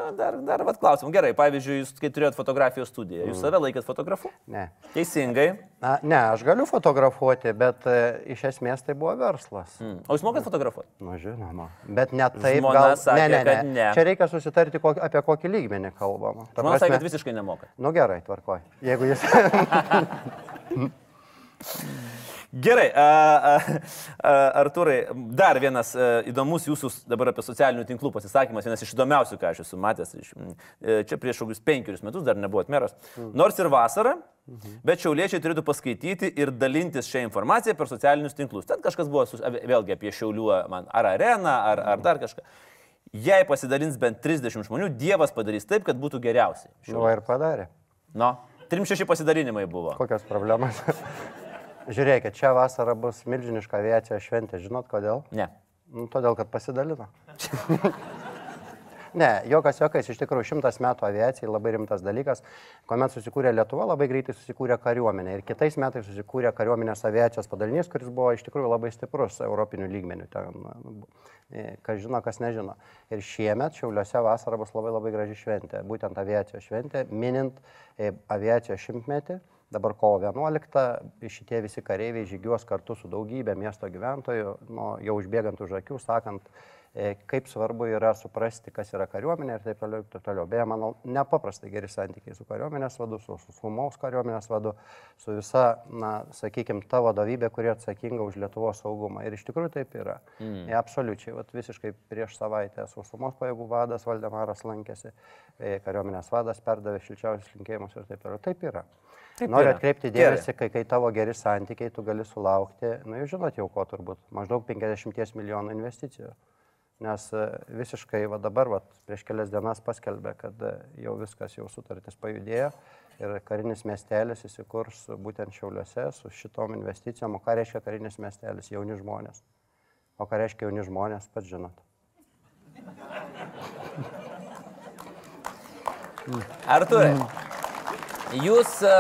Speaker 1: Na, dar, dar vat klausim. Gerai, pavyzdžiui, jūs kai turėjot fotografijos studiją, jūs save laikėt fotografu?
Speaker 2: Ne.
Speaker 1: Teisingai.
Speaker 2: Na, ne, aš galiu fotografuoti, bet e, iš esmės tai buvo verslas.
Speaker 1: Mm. O jūs mokat fotografuoti?
Speaker 2: Na, žinoma. Bet ne taip,
Speaker 1: Žmona
Speaker 2: gal...
Speaker 1: sakė,
Speaker 2: ne, ne, ne.
Speaker 1: ne.
Speaker 2: Čia reikia susitarti, kokį, apie kokį lygmenį kalbama. Ta
Speaker 1: sakė,
Speaker 2: prasme-
Speaker 1: kad visiškai nemokat.
Speaker 2: Nu gerai, tvarkoj. Jeigu jūs...
Speaker 1: Gerai, a, a, Arturai, dar vienas a, įdomus jūsų dabar apie socialinių tinklų pasisakymas, vienas iš įdomiausių, ką aš esu matęs. Iš, e, čia prieš kokius penkerius metus dar nebuvot meras. Nors ir vasara, bet šiauliečiai turėtų paskaityti ir dalintis šią informaciją per socialinius tinklus. Ten kažkas buvo sus, a- vėlgi apie šiaulių, man, ar areną, ar, ar dar kažką. Jei pasidalins bent 30 žmonių, Dievas padarys taip, kad būtų geriausiai.
Speaker 2: Nu, va ir padarė.
Speaker 1: Nu, 3-6 pasidalinimai buvo.
Speaker 2: Kokios problemos? Žiūrėkit, čia vasara bus milžiniška aviacijos šventė. Žinot kodėl?
Speaker 1: Ne.
Speaker 2: Nu, todėl, kad pasidalino. Ne, jokas jokas, iš tikrųjų šimtas metų aviacijai labai rimtas dalykas. Kuomet susikūrė Lietuva, labai greitai susikūrė kariuomenė. Ir kitais metais susikūrė kariuomenės aviacijos padalinys, kuris buvo iš tikrųjų labai stiprus europinių lygmenių. Ten, e, kas žino, kas nežino. Ir šiemet Šiauliuose vasara bus labai labai graži šventė. Būtent aviacijos šventė, minint e, aviacijos šimtmetį. Dabar kovo 11 šitie visi kareiviai žygiuos kartu su daugybė miesto gyventojų, nu, jau užbėgant už akių, sakant, e, kaip svarbu yra suprasti, kas yra kariuomenė ir taip toliau. Taip toliau. Beje, manau, nepaprastai geri santykiai su kariuomenės vadu, su su sumaus kariuomenės vadu, su visa, na, sakykime, ta vadovybė, kuri atsakinga už Lietuvos saugumą. Ir iš tikrųjų taip yra. Mm. E, absoliučiai, Vat visiškai prieš savaitę sausumos pajėgų vadas Valdemaras lankėsi, e, kariuomenės vadas perdavė šilčiausius linkėjimus ir taip toliau. Taip yra.
Speaker 1: Taip
Speaker 2: Noriu
Speaker 1: yra.
Speaker 2: atkreipti dėmesį, kai, kai tavo geri santykiai, tu gali sulaukti, na jūs žinot jau ko turbūt, maždaug 50 milijonų investicijų. Nes e, visiškai va dabar, va, prieš kelias dienas paskelbė, kad e, jau viskas, jau sutartis pajudėjo ir karinis miestelis įsikurs būtent Šiauliuose su šitom investicijom. O ką reiškia karinis miestelis? Jauni žmonės. O ką reiškia jauni žmonės, pats žinot.
Speaker 1: Arturai, jūs a,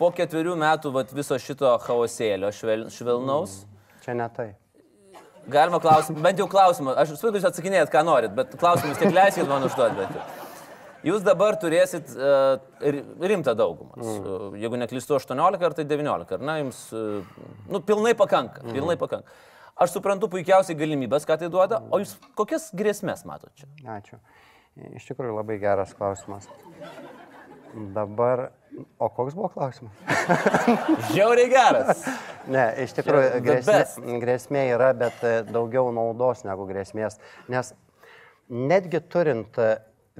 Speaker 1: po ketverių metų vat, viso šito chaosėlio švel, švelnaus,
Speaker 2: Čia ne tai.
Speaker 1: galima klausimą, bent jau klausimą, aš suprantu, jūs atsakinėjat, ką norit, bet klausimus tik leiskit man užduoti. bent jau. Jūs dabar turėsit uh, rimtą daugumą. Mm. Jeigu neklystu, 18 ar tai 19, ar na, jums, uh, nu, pilnai pakanka, pilnai pakanka. Aš suprantu puikiausiai galimybės, ką tai duoda, o jūs kokias grėsmės matote čia?
Speaker 2: Ačiū. Iš tikrųjų labai geras klausimas. Dabar, o koks buvo klausimas?
Speaker 1: Žiauriai geras.
Speaker 2: Ne, iš tikrųjų grėsmė, grėsmė yra, bet e, daugiau naudos negu grėsmės. Nes netgi turint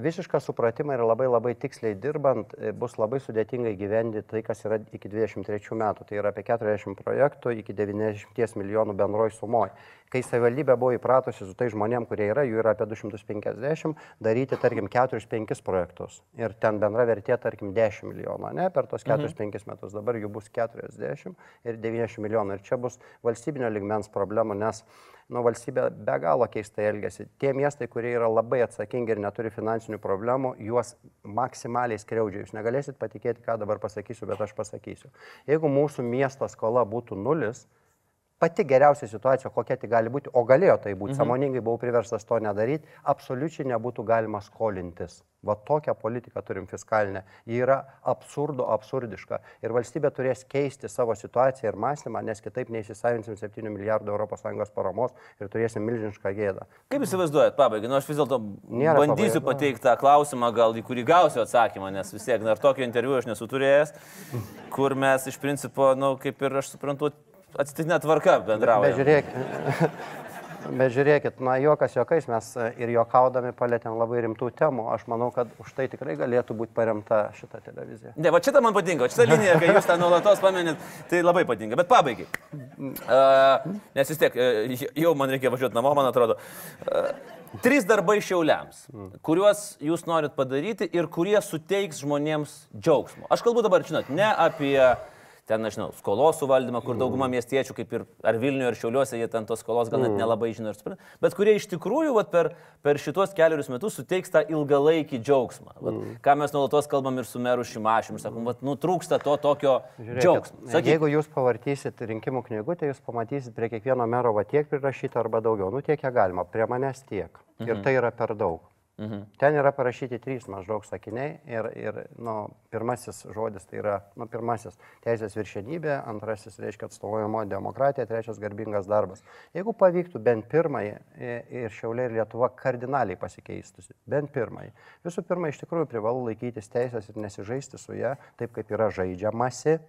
Speaker 2: visišką supratimą ir labai labai tiksliai dirbant, e, bus labai sudėtingai gyventi tai, kas yra iki 23 metų. Tai yra apie 40 projektų iki 90 milijonų bendroji sumoji. Kai savivaldybė buvo įpratusi su tai žmonėm, kurie yra, jų yra apie 250, daryti, tarkim, 4-5 projektus. Ir ten bendra vertė, tarkim, 10 milijonų, ne, per tos 4-5 metus. Dabar jų bus 40 ir 90 milijonų. Ir čia bus valstybinio ligmens problemų, nes nu, valstybė be galo keistai elgesi. Tie miestai, kurie yra labai atsakingi ir neturi finansinių problemų, juos maksimaliai skriaudžia. Jūs negalėsit patikėti, ką dabar pasakysiu, bet aš pasakysiu. Jeigu mūsų miesto skola būtų nulis, pati geriausia situacija, kokia tai gali būti, o galėjo tai būti, mhm. samoningai buvau priverstas to nedaryti, absoliučiai nebūtų galima skolintis. Va tokią politiką turim fiskalinę. Ji yra absurdo, absurdiška. Ir valstybė turės keisti savo situaciją ir mąstymą, nes kitaip neįsisavinsim 7 milijardų ES paramos ir turėsim milžinišką gėdą.
Speaker 1: Kaip įsivaizduojat, pabaigai, nu aš vis dėlto bandysiu pateikti tą klausimą, gal į kurį gausiu atsakymą, nes vis tiek dar tokio interviu aš nesu turėjęs, kur mes iš principo, na, nu, kaip ir aš suprantu, atsitiktinė tvarka bendraujame.
Speaker 2: žiūrėkit, bet žiūrėkit, na, juokas juokais mes e, ir juokaudami palėtėm labai rimtų temų. Aš manau, kad už tai tikrai galėtų būti paremta šita televizija.
Speaker 1: Ne, va šitą man patinka, šitą liniją, kai jūs tą nuolatos paminit, tai labai patinka. Bet pabaigai. Uh, nes vis tiek, uh, jau man reikia važiuoti namo, man atrodo. Uh, trys darbai šiauliams, kuriuos jūs norit padaryti ir kurie suteiks žmonėms džiaugsmo. Aš kalbu dabar, žinot, ne apie ten, nežinau, skolos suvaldymą, kur dauguma miestiečių, kaip ir ar Vilniuje, ar Šiauliuose, jie ten tos skolos gal net nelabai žino ir supranta, bet kurie iš tikrųjų vat, per, per šitos keliarius metus suteiks tą ilgalaikį džiaugsmą. Vat, ką mes nuolatos kalbam ir su meru Šimašim, sakom, vat, nutrūksta to tokio džiaugsmo. Sakyk,
Speaker 2: Jeigu jūs pavartysit rinkimų knygutę, jūs pamatysit prie kiekvieno mero va tiek prirašyta arba daugiau. Nu tiek, kiek galima. Prie manęs tiek. Ir tai yra per daug.
Speaker 1: Mhm.
Speaker 2: Ten yra parašyti trys maždaug sakiniai ir, ir nu, pirmasis žodis tai yra, nu, pirmasis teisės viršenybė, antrasis reiškia atstovojimo demokratija, trečias garbingas darbas. Jeigu pavyktų bent pirmąjį ir Šiaulė ir Lietuva kardinaliai pasikeistusi, bent pirmąjį. Visų pirma, iš tikrųjų privalu laikytis teisės ir nesižaisti su ją taip, kaip yra žaidžiamasi,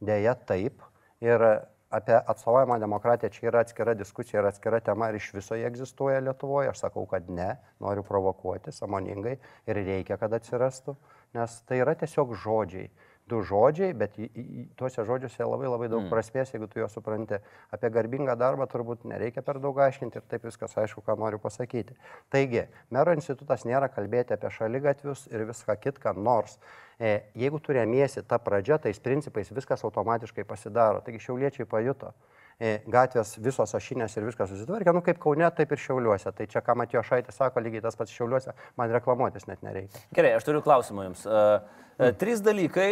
Speaker 2: dėja taip. Ir apie atstovavimą demokratiją čia yra atskira diskusija ir atskira tema, ar iš viso jie egzistuoja Lietuvoje. Aš sakau, kad ne, noriu provokuoti samoningai ir reikia, kad atsirastų, nes tai yra tiesiog žodžiai. Du žodžiai, bet į, į, tuose žodžiuose labai labai daug mm. prasmės, jeigu tu juos supranti. Apie garbingą darbą turbūt nereikia per daug aiškinti ir taip viskas aišku, ką noriu pasakyti. Taigi, mero institutas nėra kalbėti apie šalygatvius ir viską kitką, nors jeigu tu remiesi tą pradžią, tais principais viskas automatiškai pasidaro. Taigi šiauliečiai pajuto. E, gatvės visos ašinės ir viskas susitvarkė, nu kaip Kaune, taip ir Šiauliuose. Tai čia, ką Matijo Šaitė sako, lygiai tas pats Šiauliuose, man reklamuotis net nereikia.
Speaker 1: Gerai, aš turiu klausimą jums. Uh, trys dalykai,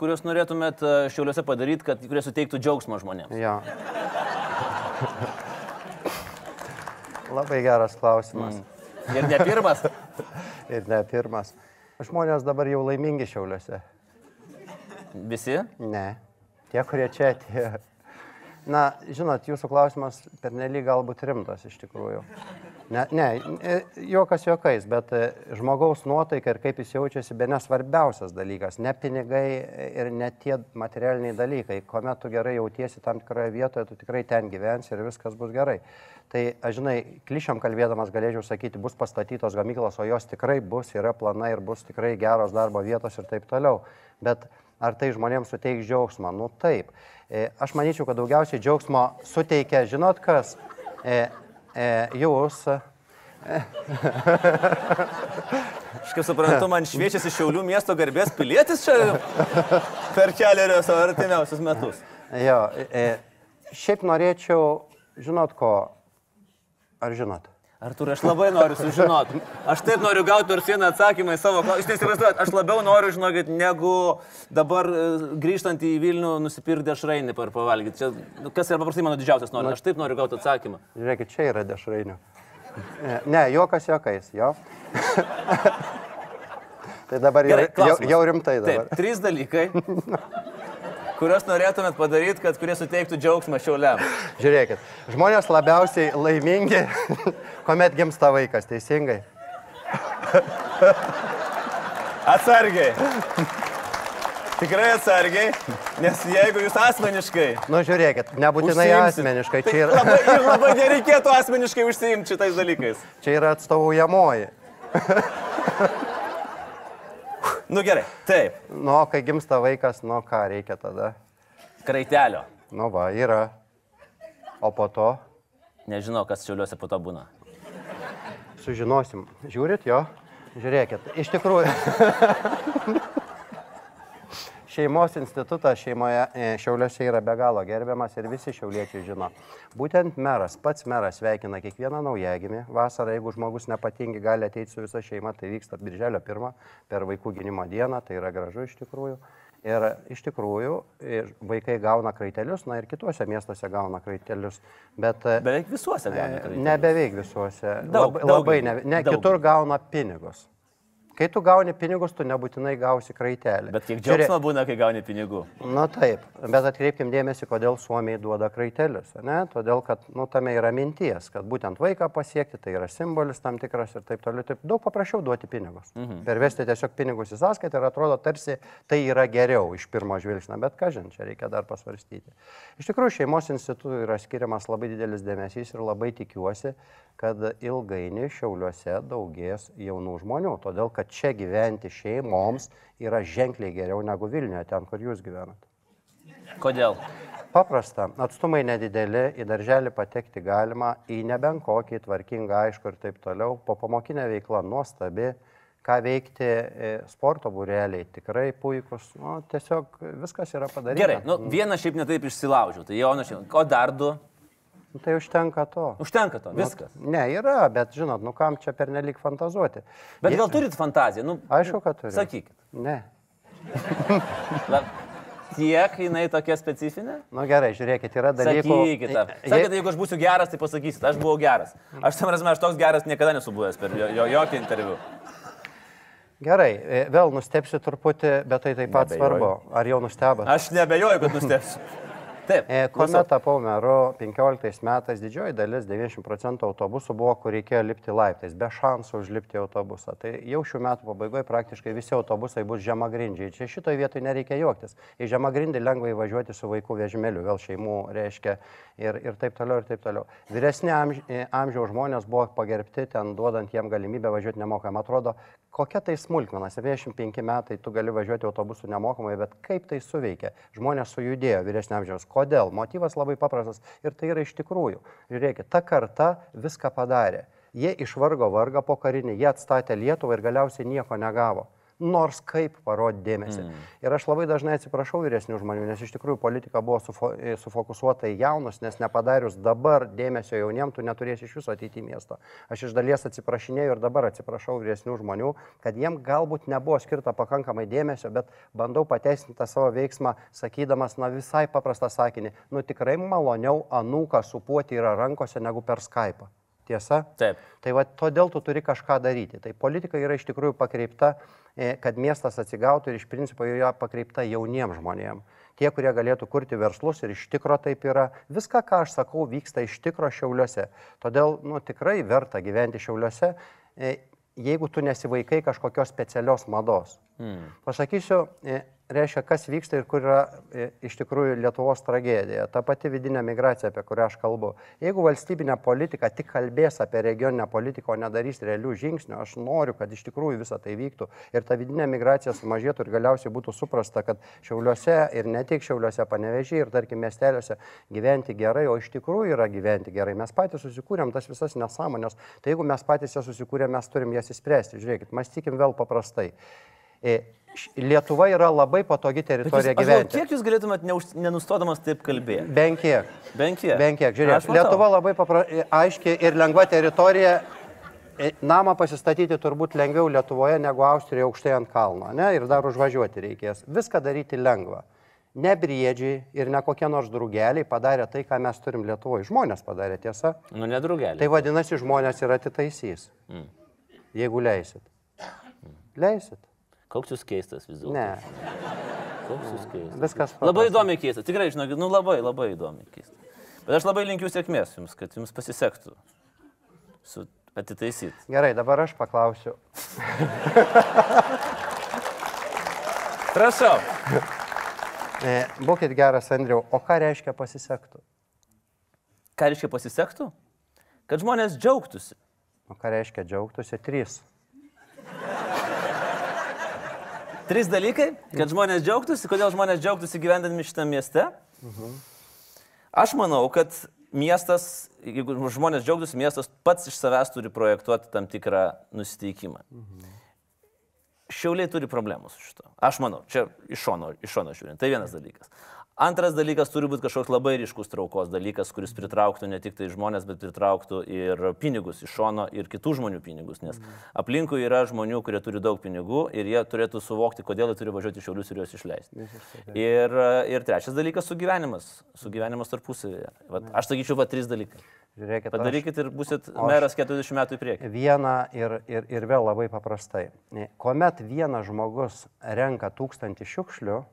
Speaker 1: kuriuos norėtumėt šiauliuose padaryti, kad kurie suteiktų džiaugsmo žmonėms.
Speaker 2: Jo. Labai geras klausimas. Mm.
Speaker 1: Ir ne pirmas.
Speaker 2: Ir ne pirmas. Žmonės dabar jau laimingi Šiauliuose.
Speaker 1: Visi?
Speaker 2: Ne. Tie, kurie čia atėjo. Na, žinot, jūsų klausimas pernelyg galbūt rimtas iš tikrųjų. Ne, ne, e, juokas juokais, bet e, žmogaus nuotaika ir kaip jis jaučiasi, be nesvarbiausias dalykas. Ne pinigai ir ne tie materialiniai dalykai. Kuomet tu gerai jautiesi tam tikroje vietoje, tu tikrai ten gyvensi ir viskas bus gerai. Tai, žinai, klišiam kalbėdamas galėčiau sakyti, bus pastatytos gamyklos, o jos tikrai bus, yra planai ir bus tikrai geros darbo vietos ir taip toliau. Bet ar tai žmonėms suteiks džiaugsmą? Nu taip. E, Aš manyčiau, kad daugiausiai džiaugsmo suteikia, žinot kas, e, e, jūs,
Speaker 1: Aš kaip suprantu, man šviečiasi Šiaulių miesto garbės pilietis čia per keliarius artimiausius metus.
Speaker 2: jo, e, šiaip norėčiau, žinot ko, ar žinot?
Speaker 1: Artur, aš labai noriu sužinoti. Aš taip noriu gauti nors vieną atsakymą į savo klausimą. Jūs neįsivaizduojat, aš labiau noriu, žinokit, negu dabar e, grįžtant į Vilnių nusipirkti dešrainį per pavalgyti. Čia, nu, kas yra paprastai mano didžiausias noras. Aš taip noriu gauti atsakymą.
Speaker 2: Žiūrėkit, čia yra dešrainių. E, Ne, juokas juokais, jo. tai dabar jau,
Speaker 1: Gerai,
Speaker 2: jau,
Speaker 1: klausimas.
Speaker 2: jau rimtai dabar.
Speaker 1: Taip, trys dalykai, kuriuos norėtumėt padaryti, kad kurie suteiktų džiaugsmą šiauliam.
Speaker 2: Žiūrėkit, žmonės labiausiai laimingi, kuomet gimsta vaikas, teisingai.
Speaker 1: Atsargiai. Tikrai atsargiai, nes jeigu jūs asmeniškai.
Speaker 2: Nu, žiūrėkit, nebūtinai
Speaker 1: užsiimsit,
Speaker 2: asmeniškai,
Speaker 1: tai
Speaker 2: čia yra,
Speaker 1: Labai, labai nereikėtų asmeniškai užsiimti šitais dalykais.
Speaker 2: čia yra atstovaujamoji.
Speaker 1: Nu gerai, taip.
Speaker 2: Nu, kai gimsta vaikas, nu ką reikia tada?
Speaker 1: Kraitelio.
Speaker 2: Nu, va, yra. O po to
Speaker 1: Nežinau, kas šiauliuose po to būna.
Speaker 2: sužinosim. Žiūrit jo? Žiūrėkit, iš tikrųjų. Šeimos institutas šeimoje e, Šiauliuose yra be galo gerbiamas ir visi šiauliečiai žino. Būtent meras, pats meras sveikina kiekvieną naujagimį. Vasarą, jeigu žmogus nepatingi, gali ateiti su visa šeima, tai vyksta birželio pirmą per vaikų gynimo dieną, tai yra gražu iš tikrųjų. Ir iš tikrųjų e, vaikai gauna kraitelius, na ir kituose miestuose gauna kraitelius, bet e,
Speaker 1: Beveik visuose gauna kraitelį.
Speaker 2: Ne beveik visuose.
Speaker 1: Daug,
Speaker 2: labai,
Speaker 1: daugely.
Speaker 2: ne, ne
Speaker 1: Daug.
Speaker 2: kitur gauna pinigus. Kai tu gauni pinigus, tu nebūtinai gausi kraitelį.
Speaker 1: Bet kiek džiaugsmo būna, kai gauni pinigų.
Speaker 2: Na taip, bet atkreipkim dėmesį, kodėl Suomiai duoda kraitelius. Ne? Todėl, kad nu, tame yra minties, kad būtent vaiką pasiekti, tai yra simbolis tam tikras ir taip toliau. Taip daug paprasčiau duoti pinigus. Mhm. Pervesti tiesiog pinigus į sąskaitą ir atrodo tarsi tai yra geriau iš pirmo žvilgsnio, bet ką žin, čia reikia dar pasvarstyti. Iš tikrųjų, šeimos institutui yra skiriamas labai didelis dėmesys ir labai tikiuosi, kad ilgainiui šiauliuose daugės jaunų žmonių. Todėl, kad čia gyventi šeimoms yra ženkliai geriau negu Vilniuje, ten, kur jūs gyvenate.
Speaker 1: Kodėl?
Speaker 2: Paprasta, atstumai nedideli, į darželį patekti galima, į nebent kokį tvarkingą, aišku ir taip toliau. Po pamokinė veikla nuostabi, ką veikti e, sporto būreliai tikrai puikus. Nu, tiesiog viskas yra padaryta.
Speaker 1: Gerai, nu vieną šiaip netaip išsilaužiau, tai jau nuo O dar du?
Speaker 2: Nu, Tai užtenka to.
Speaker 1: Užtenka to, viskas.
Speaker 2: Ne, yra, bet žinot, nu kam čia pernelik fantazuoti.
Speaker 1: Bet
Speaker 2: Je-
Speaker 1: gal turit fantaziją? Nu,
Speaker 2: Aišku, kad turiu.
Speaker 1: Sakykit.
Speaker 2: Ne.
Speaker 1: La, tiek jinai tokia specifinė?
Speaker 2: Nu gerai, žiūrėkit, yra dalykų.
Speaker 1: Sakykit. Sakykit, jeigu aš būsiu geras, tai pasakysit, aš buvau geras. Aš tam prasme, aš toks geras niekada nesu buvęs per jo, jo, jokį interviu.
Speaker 2: Gerai, e, vėl nustepsiu truputį, bet tai taip pat
Speaker 1: Neabejoju.
Speaker 2: svarbu. Ar jau nustebate?
Speaker 1: Aš nebejoju, kad nustepsiu. Taip.
Speaker 2: E, Kuomet tapau meru 15 metais, didžioji dalis, 90 procentų autobusų buvo, kur reikėjo lipti laiptais, be šansų užlipti autobusą. Tai jau šių metų pabaigoje praktiškai visi autobusai bus žemagrindžiai. Čia šitoje vietoje nereikia juoktis. Į žemagrindį lengva įvažiuoti su vaikų vežimėliu, vėl šeimų reiškia ir, ir taip toliau, ir taip toliau. Vyresni amž, e, amžiaus žmonės buvo pagerbti ten, duodant jiem galimybę važiuoti nemokamai. Atrodo, kokia tai smulkmena, 75 metai tu gali važiuoti autobusu nemokamai, bet kaip tai suveikia? Žmonės sujudėjo vyresnio amžiaus. Kodėl? Motyvas labai paprastas ir tai yra iš tikrųjų. Žiūrėkit, ta karta viską padarė. Jie išvargo vargą po karinį, jie atstatė Lietuvą ir galiausiai nieko negavo. Nors kaip parodė dėmesį. Mm. Ir aš labai dažnai atsiprašau vyresnių žmonių, nes iš tikrųjų politika buvo sufo, sufokusuota į jaunus, nes nepadarius dabar dėmesio jauniem, tu neturėsi iš viso ateiti į miestą. Aš iš dalies atsiprašinėjau ir dabar atsiprašau vyresnių žmonių, kad jiem galbūt nebuvo skirta pakankamai dėmesio, bet bandau pateisinti tą savo veiksmą, sakydamas, na visai paprastą sakinį, nu tikrai maloniau anūką supuoti yra rankose negu per Skype. Tiesa?
Speaker 1: Taip.
Speaker 2: Tai va todėl tu turi kažką daryti. Tai politika yra iš tikrųjų pakreipta, e, kad miestas atsigautų ir iš principo yra pakreipta jauniems žmonėms. Tie, kurie galėtų kurti verslus ir iš tikro taip yra. Viską, ką aš sakau, vyksta iš tikro šiauliuose. Todėl nu, tikrai verta gyventi šiauliuose, e, jeigu tu nesivaikai kažkokios specialios mados. Mm. Pasakysiu, e, reiškia, kas vyksta ir kur yra e, iš tikrųjų Lietuvos tragedija. Ta pati vidinė migracija, apie kurią aš kalbu. Jeigu valstybinė politika tik kalbės apie regioninę politiką, o nedarys realių žingsnių, aš noriu, kad iš tikrųjų visa tai vyktų ir ta vidinė migracija sumažėtų ir galiausiai būtų suprasta, kad Šiauliuose ir ne tik Šiauliuose, panevežiai ir tarkim miesteliuose gyventi gerai, o iš tikrųjų yra gyventi gerai. Mes patys susikūrėm tas visas nesąmonės. Tai jeigu mes patys jas susikūrėm, mes turim jas įspręsti. Žiūrėkit, mąstykim vėl paprastai. E, Lietuva yra labai patogi
Speaker 1: jūs,
Speaker 2: teritorija
Speaker 1: galvoju,
Speaker 2: gyventi.
Speaker 1: kiek jūs galėtumėt neuž, nenustodamas taip kalbėti?
Speaker 2: Bent kiek.
Speaker 1: Bent kiek.
Speaker 2: Bent kiek. Žiūrėk. Lietuva labai papra... aiški ir lengva teritorija. E, Namą pasistatyti turbūt lengviau Lietuvoje negu Austrijoje aukštai ant kalno. Ne? Ir dar užvažiuoti reikės. Viską daryti lengva. Ne briedžiai ir ne kokie nors drugeliai padarė tai, ką mes turim Lietuvoje. Žmonės padarė tiesa.
Speaker 1: Nu, nedrugelį.
Speaker 2: Tai vadinasi, žmonės yra atitaisys.
Speaker 1: Mm.
Speaker 2: Jeigu leisit. Leisit.
Speaker 1: Koks jūs keistas vis dėlto.
Speaker 2: Ne.
Speaker 1: Koks jūs keistas.
Speaker 2: Viskas
Speaker 1: Labai
Speaker 2: paprasta.
Speaker 1: įdomi keista, tikrai, žinokit, nu labai, labai įdomi keista. Bet aš labai linkiu sėkmės jums, kad jums pasisektų su atitaisyti.
Speaker 2: Gerai, dabar aš paklausiu.
Speaker 1: Prašau.
Speaker 2: E, būkit geras, Andriau, o ką reiškia pasisektų?
Speaker 1: Ką reiškia pasisektų? Kad žmonės džiaugtųsi.
Speaker 2: O ką reiškia džiaugtųsi? Trys.
Speaker 1: Trys dalykai, kad žmonės džiaugtųsi. Kodėl žmonės džiaugtųsi gyvendami šitame mieste? Aš manau, kad miestas, jeigu žmonės džiaugtųsi, miestas pats iš savęs turi projektuoti tam tikrą nusiteikimą. Šiauliai turi problemų su šito. Aš manau, čia iš šono, iš šono žiūrint. Tai vienas dalykas. Antras dalykas turi būti kažkoks labai ryškus traukos dalykas, kuris pritrauktų ne tik tai žmonės, bet pritrauktų ir pinigus iš šono ir kitų žmonių pinigus, nes aplinkui yra žmonių, kurie turi daug pinigų ir jie turėtų suvokti, kodėl jie turi važiuoti į šiaulius ir juos išleisti. Ir, ir trečias dalykas - sugyvenimas. Sugyvenimas tarpusavėje. Vat, aš sakyčiau, va, trys dalykai.
Speaker 2: Žiūrėkit, aš
Speaker 1: Padarykit ir busit
Speaker 2: aš-
Speaker 1: meras 40 metų į priekį.
Speaker 2: vieną ir, ir, ir vėl labai paprastai. Kuomet vienas žmogus renka tūkstantį šiukšlių,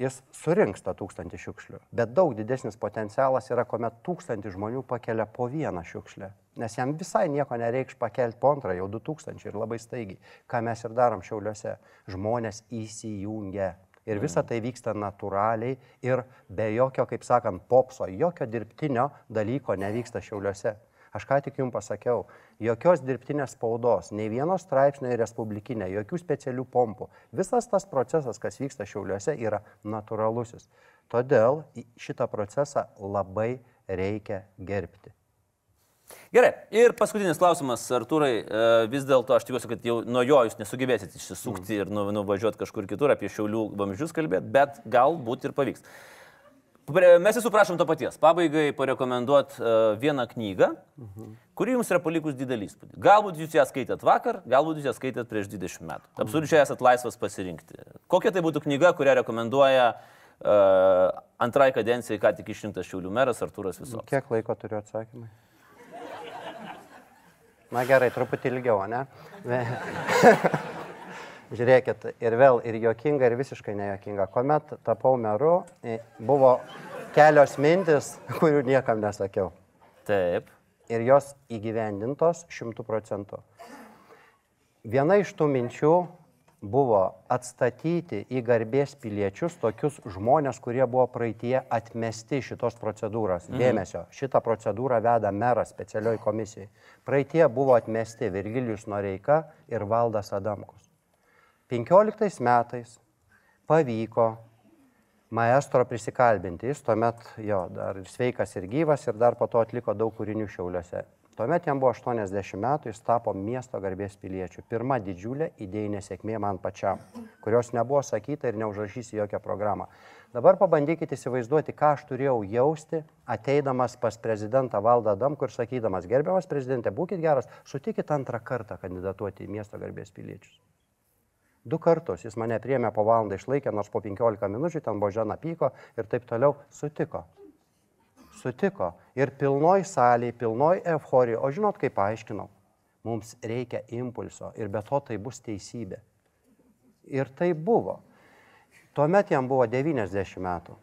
Speaker 2: jis surinks tą tūkstantį šiukšlių. Bet daug didesnis potencialas yra, kuomet tūkstantį žmonių pakelia po vieną šiukšlę. Nes jam visai nieko nereikš pakelti po antrą, jau 2000 ir labai staigiai. Ką mes ir darom šiauliuose. Žmonės įsijungia. Ir visa tai vyksta natūraliai ir be jokio, kaip sakant, popso, jokio dirbtinio dalyko nevyksta šiauliuose. Aš ką tik jums pasakiau, jokios dirbtinės spaudos, nei vieno straipsnio į Respublikinę, jokių specialių pompų. Visas tas procesas, kas vyksta šiauliuose, yra natūralusis. Todėl šitą procesą labai reikia gerbti.
Speaker 1: Gerai, ir paskutinis klausimas, Arturai, e, vis dėlto aš tikiuosi, kad jau nuo jo jūs nesugebėsite išsisukti ir nu, nuvažiuoti kažkur kitur apie šiaulių vamzdžius kalbėti, bet galbūt ir pavyks. Mes visų prašom to paties. Pabaigai parekomenduot uh, vieną knygą, kuri jums yra palikus didelį įspūdį. Galbūt jūs ją skaitėt vakar, galbūt jūs ją skaitėt prieš 20 metų. Absoliučiai esat laisvas pasirinkti. Kokia tai būtų knyga, kurią rekomenduoja uh, antrai kadencijai, ką tik išrinktas Šiaulių meras Arturas Viso.
Speaker 2: Kiek laiko turiu atsakymai? Na gerai, truputį ilgiau, ne? Žiūrėkit, ir vėl ir jokinga, ir visiškai nejokinga. Komet tapau meru, buvo kelios mintis, kurių niekam nesakiau.
Speaker 1: Taip.
Speaker 2: Ir jos įgyvendintos šimtų procentų. Viena iš tų minčių buvo atstatyti į garbės piliečius tokius žmonės, kurie buvo praeitie atmesti šitos procedūros. Dėmesio, šitą procedūrą veda meras specialioj komisijai. Praeitie buvo atmesti Virgilijus Noreika ir Valdas Adamkus. 15 metais pavyko maestro prisikalbinti. Jis tuomet jo dar ir sveikas ir gyvas ir dar po to atliko daug kūrinių šiauliuose. Tuomet jam buvo 80 metų, jis tapo miesto garbės piliečių. Pirma didžiulė idėjinė sėkmė man pačiam, kurios nebuvo sakyta ir neužrašysi jokią programą. Dabar pabandykite įsivaizduoti, ką aš turėjau jausti, ateidamas pas prezidentą Valdą Damku ir sakydamas, gerbiamas prezidentė, būkite geras, sutikit antrą kartą kandidatuoti į miesto garbės piliečius. Du kartus jis mane priemė po valandą išlaikė, nors po 15 minučių ten buvo žena pyko ir taip toliau sutiko. Sutiko. Ir pilnoj salėje, pilnoj euforijai. O žinot, kaip paaiškinau? Mums reikia impulso ir be to tai bus teisybė. Ir tai buvo. Tuomet jam buvo 90 metų.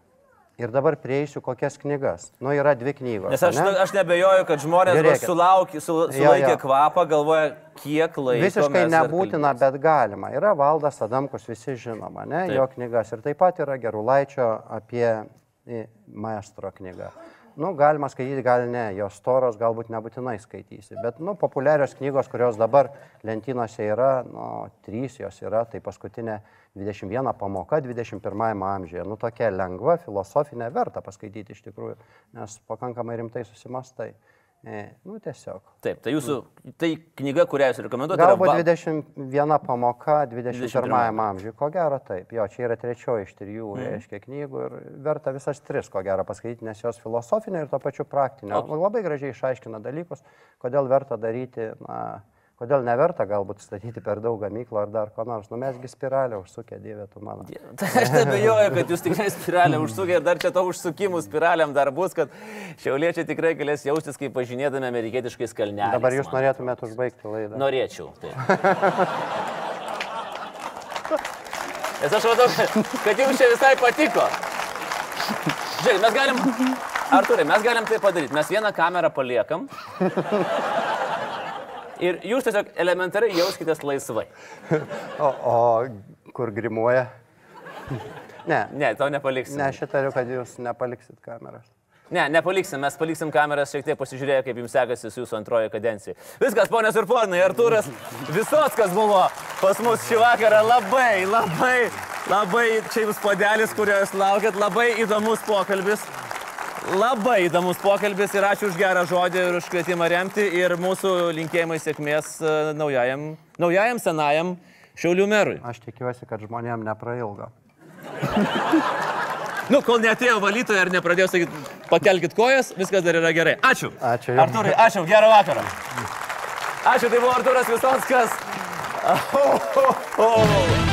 Speaker 2: Ir dabar prieisiu kokias knygas. Nu, yra dvi knygos.
Speaker 1: Nes aš,
Speaker 2: ane?
Speaker 1: aš nebejoju, kad žmonės sulaukė, su,
Speaker 2: Jo, jo.
Speaker 1: kvapą, galvoja, kiek laiko.
Speaker 2: Visiškai nebūtina, bet galima. Yra valdas Adamkus, visi žinoma, ne,
Speaker 1: Taip.
Speaker 2: jo knygas. Ir taip pat yra Gerulaičio apie maestro knygą. Nu, galima skaityti, gal ne, jos storos galbūt nebūtinai skaitysi. Bet, nu, populiarios knygos, kurios dabar lentynose yra, nu, trys jos yra, tai paskutinė 21 pamoka 21 amžiuje. Nu, tokia lengva, filosofinė, verta paskaityti iš tikrųjų, nes pakankamai rimtai susimastai. E, nu, tiesiog.
Speaker 1: Taip, tai jūsų, tai knyga, kurią jūs rekomenduojate,
Speaker 2: Galbūt
Speaker 1: va-
Speaker 2: 21 pamoka 21
Speaker 1: 21
Speaker 2: amžiui. Ko gero taip. Jo, čia yra trečioji iš trijų, mm. reiškia, knygų ir verta visas tris, ko gero, paskaityti, nes jos filosofinė ir to pačiu praktinė.
Speaker 1: Ok.
Speaker 2: Labai gražiai išaiškina dalykus, kodėl verta daryti, na, kodėl neverta galbūt statyti per daug gamyklų ar dar ko nors. Nu, mesgi spiralę užsukę, dievė tu mano.
Speaker 1: Tai aš nebejoju, kad jūs tikrai spiralę užsukė ir dar čia to užsukimų spiraliam dar bus, kad šiauliečiai tikrai galės jaustis kaip pažinėdami amerikietiškais kalneliais.
Speaker 2: Dabar jūs
Speaker 1: man
Speaker 2: norėtumėte užbaigti laidą.
Speaker 1: Norėčiau. Nes aš matau, kad- jums čia visai patiko. Žiūrėk, mes galim, Arturai, mes galim tai padaryti. Mes vieną kamerą paliekam. Ir jūs tiesiog elementariai jauskitės laisvai.
Speaker 2: O, o kur grimuoja? Ne,
Speaker 1: Ne, to nepaliksim.
Speaker 2: ne, aš įtariu, kad jūs nepaliksit kameros.
Speaker 1: Ne, nepaliksim, mes paliksim kameras šiek tiek pasižiūrėję, kaip jums sekasi su jūsų antroji kadencija. Viskas, ponios ir ponai, Artūras Visockas buvo pas mus šį vakarą labai, labai, labai čia jums podelis, kurio jūs laukit, labai įdomus pokalbis. Labai įdomus pokalbis ir ačiū už gerą žodį ir už kvietimą remti ir mūsų linkėjimai sėkmės e, naujajam, naujajam senajam Šiaulių merui.
Speaker 2: Aš tikiuosi, kad žmonėm neprailgo.
Speaker 1: Nu, kol neatėjo valytoja ir nepradėjo sakyti, pakelkit kojas, viskas dar yra gerai. Ačiū.
Speaker 2: Ačiū jums.
Speaker 1: Arturai, ačiū, gerą vakarą. Ačiū, tai buvo Arturas Visonskas. Oh, oh, oh.